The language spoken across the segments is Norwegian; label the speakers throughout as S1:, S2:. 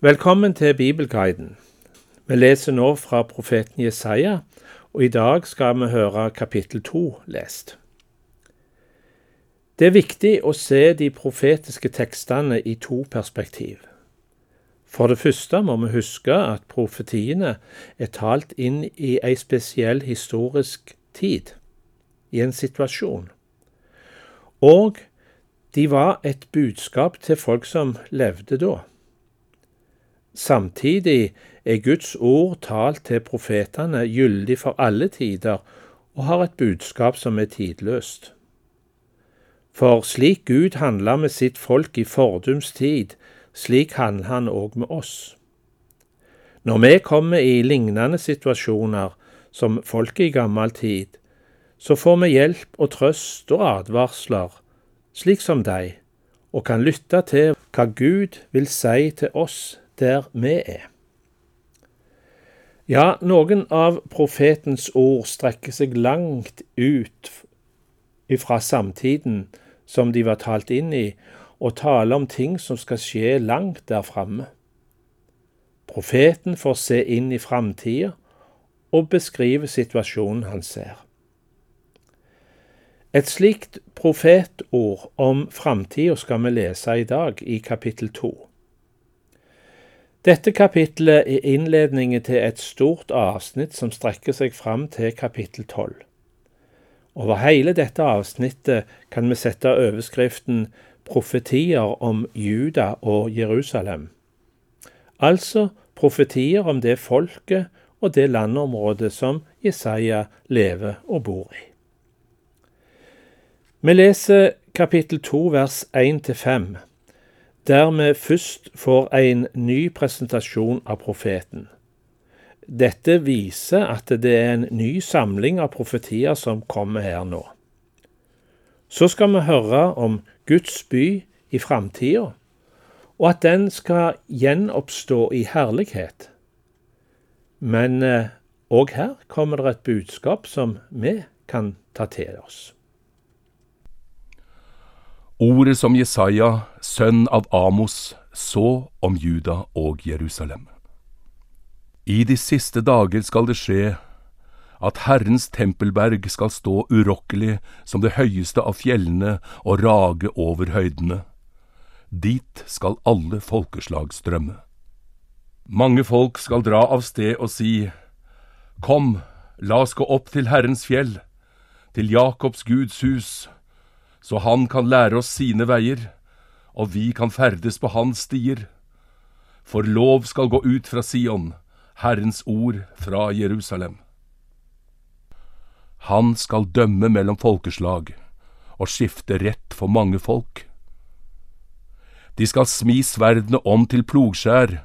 S1: Velkommen til Bibelguiden. Vi leser nå fra profeten Jesaja, og i dag skal vi høre kapittel to lest. Det er viktig å se de profetiske tekstene i to perspektiv. For det første må vi huske at profetiene er talt inn i ei spesiell historisk tid, i en situasjon. Og de var et budskap til folk som levde da. Samtidig er Guds ord talt til profetene gyldig for alle tider og har et budskap som er tidløst. For slik Gud handla med sitt folk i fordums tid, slik handler han òg med oss. Når vi kommer i lignende situasjoner som folket i gammel tid, så får vi hjelp og trøst og advarsler, slik som deg, og kan lytte til hva Gud vil si til oss der vi er. Ja, noen av profetens ord strekker seg langt ut ifra samtiden som de var talt inn i, og taler om ting som skal skje langt der framme. Profeten får se inn i framtida og beskrive situasjonen han ser. Et slikt profetord om framtida skal vi lese i dag, i kapittel to. Dette kapittelet er innledningen til et stort avsnitt som strekker seg fram til kapittel tolv. Over hele dette avsnittet kan vi sette overskriften Profetier om Juda og Jerusalem. Altså profetier om det folket og det landområdet som Jesaja lever og bor i. Vi leser kapittel to vers én til fem der vi først får en ny presentasjon av profeten. Dette viser at det er en ny samling av profetier som kommer her nå. Så skal vi høre om Guds by i framtida, og at den skal gjenoppstå i herlighet. Men òg eh, her kommer det et budskap som vi kan ta til oss.
S2: Ordet som Jesaja, sønn av Amos, så om Juda og Jerusalem. I de siste dager skal det skje at Herrens tempelberg skal stå urokkelig som det høyeste av fjellene og rage over høydene. Dit skal alle folkeslag strømme. Mange folk skal dra av sted og si, Kom, la oss gå opp til Herrens fjell, til Jakobs Guds hus så han kan lære oss sine veier, og vi kan ferdes på hans stier. For lov skal gå ut fra Sion, Herrens ord fra Jerusalem. Han skal dømme mellom folkeslag og skifte rett for mange folk. De skal smi sverdene om til plogskjær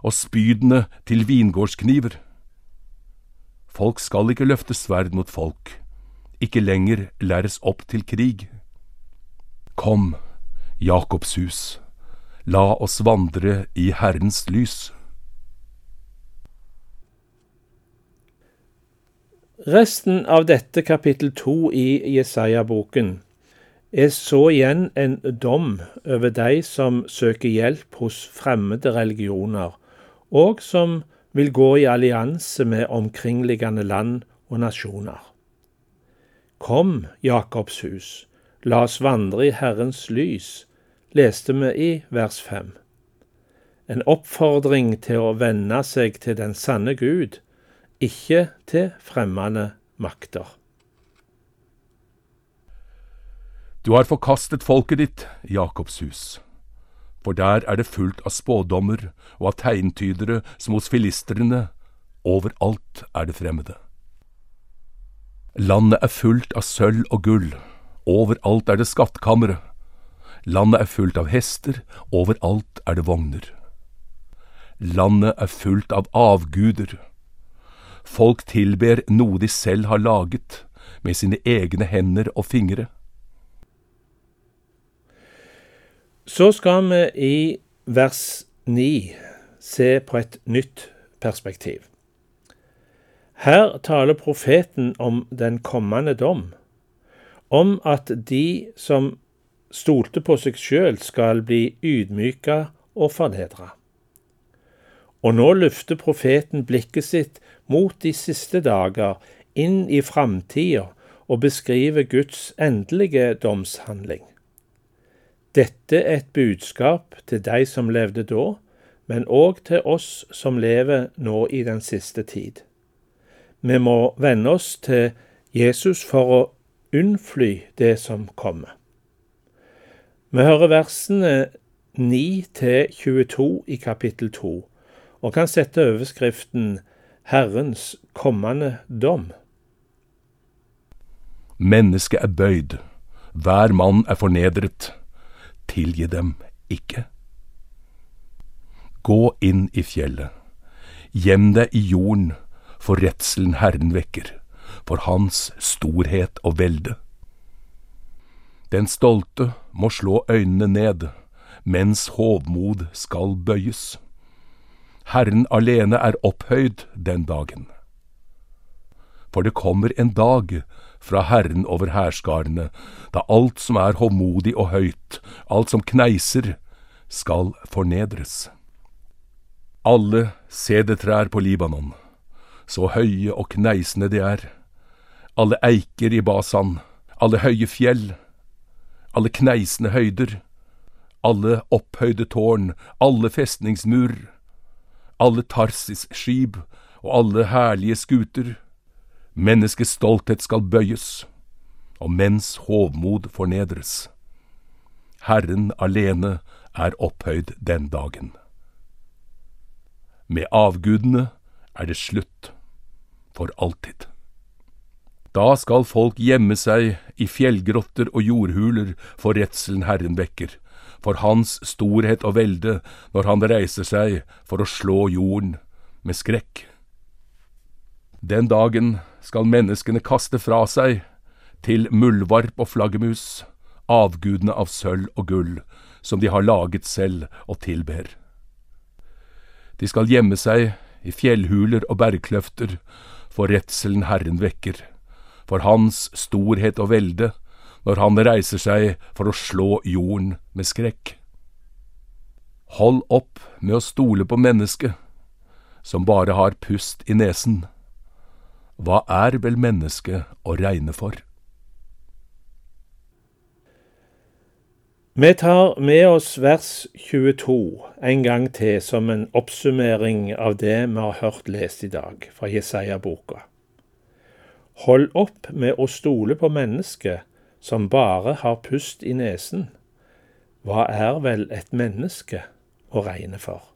S2: og spydene til vingårdskniver. Folk skal ikke løfte sverd mot folk, ikke lenger læres opp til krig. Kom, Jakobs hus, la oss vandre i Herrens lys.
S1: Resten av dette kapittel to i Jesaja-boken er så igjen en dom over de som søker hjelp hos fremmede religioner, og som vil gå i allianse med omkringliggende land og nasjoner. Kom, Jakobs hus, La oss vandre i Herrens lys, leste vi i vers fem. En oppfordring til å venne seg til den sanne Gud, ikke til fremmede makter.
S2: Du har forkastet folket ditt, Jakobs hus, for der er det fullt av spådommer og av tegntydere som hos filistrene, overalt er det fremmede. Landet er fullt av sølv og gull Overalt er det skattkamre. Landet er fullt av hester, overalt er det vogner. Landet er fullt av avguder. Folk tilber noe de selv har laget, med sine egne hender og fingre.
S1: Så skal vi i vers 9 se på et nytt perspektiv. Her taler profeten om den kommende dom om at de som stolte på seg sjøl, skal bli ydmyka og fornedra. Og nå løfter profeten blikket sitt mot de siste dager, inn i framtida, og beskriver Guds endelige domshandling. Dette er et budskap til de som levde da, men òg til oss som lever nå i den siste tid. Vi må venne oss til Jesus for å unnfly det som kommer. Vi hører versene 9 til 22 i kapittel 2, og kan sette overskriften Herrens kommende dom.
S2: Mennesket er bøyd, hver mann er fornedret. Tilgi dem ikke. Gå inn i fjellet, gjem deg i jorden, for redselen Herren vekker, for Hans storhet og velde. Den stolte må slå øynene ned, mens hovmod skal bøyes. Herren alene er opphøyd den dagen. For det kommer en dag fra Herren over hærskarene, da alt som er hovmodig og høyt, alt som kneiser, skal fornedres. Alle sedetrær på Libanon, så høye og kneisende de er, alle eiker i Basan, alle høye fjell, alle kneisende høyder, alle opphøyde tårn, alle festningsmur, alle Tarsis-skip og alle herlige skuter. Menneskets stolthet skal bøyes, og menns hovmod fornedres. Herren alene er opphøyd den dagen. Med avgudene er det slutt, for alltid. Da skal folk gjemme seg i fjellgrotter og jordhuler for redselen Herren vekker, for Hans storhet og velde når Han reiser seg for å slå jorden med skrekk. Den dagen skal menneskene kaste fra seg, til muldvarp og flaggermus, avgudene av sølv og gull, som de har laget selv og tilber. De skal gjemme seg i fjellhuler og bergkløfter, for redselen Herren vekker, for Hans storhet og velde, når Han reiser seg for å slå jorden med skrekk. Hold opp med å stole på mennesket, som bare har pust i nesen. Hva er vel mennesket å regne for?
S1: Vi tar med oss vers 22 en gang til som en oppsummering av det vi har hørt lest i dag fra Jesaja-boka. Hold opp med å stole på mennesket som bare har pust i nesen. Hva er vel et menneske å regne for?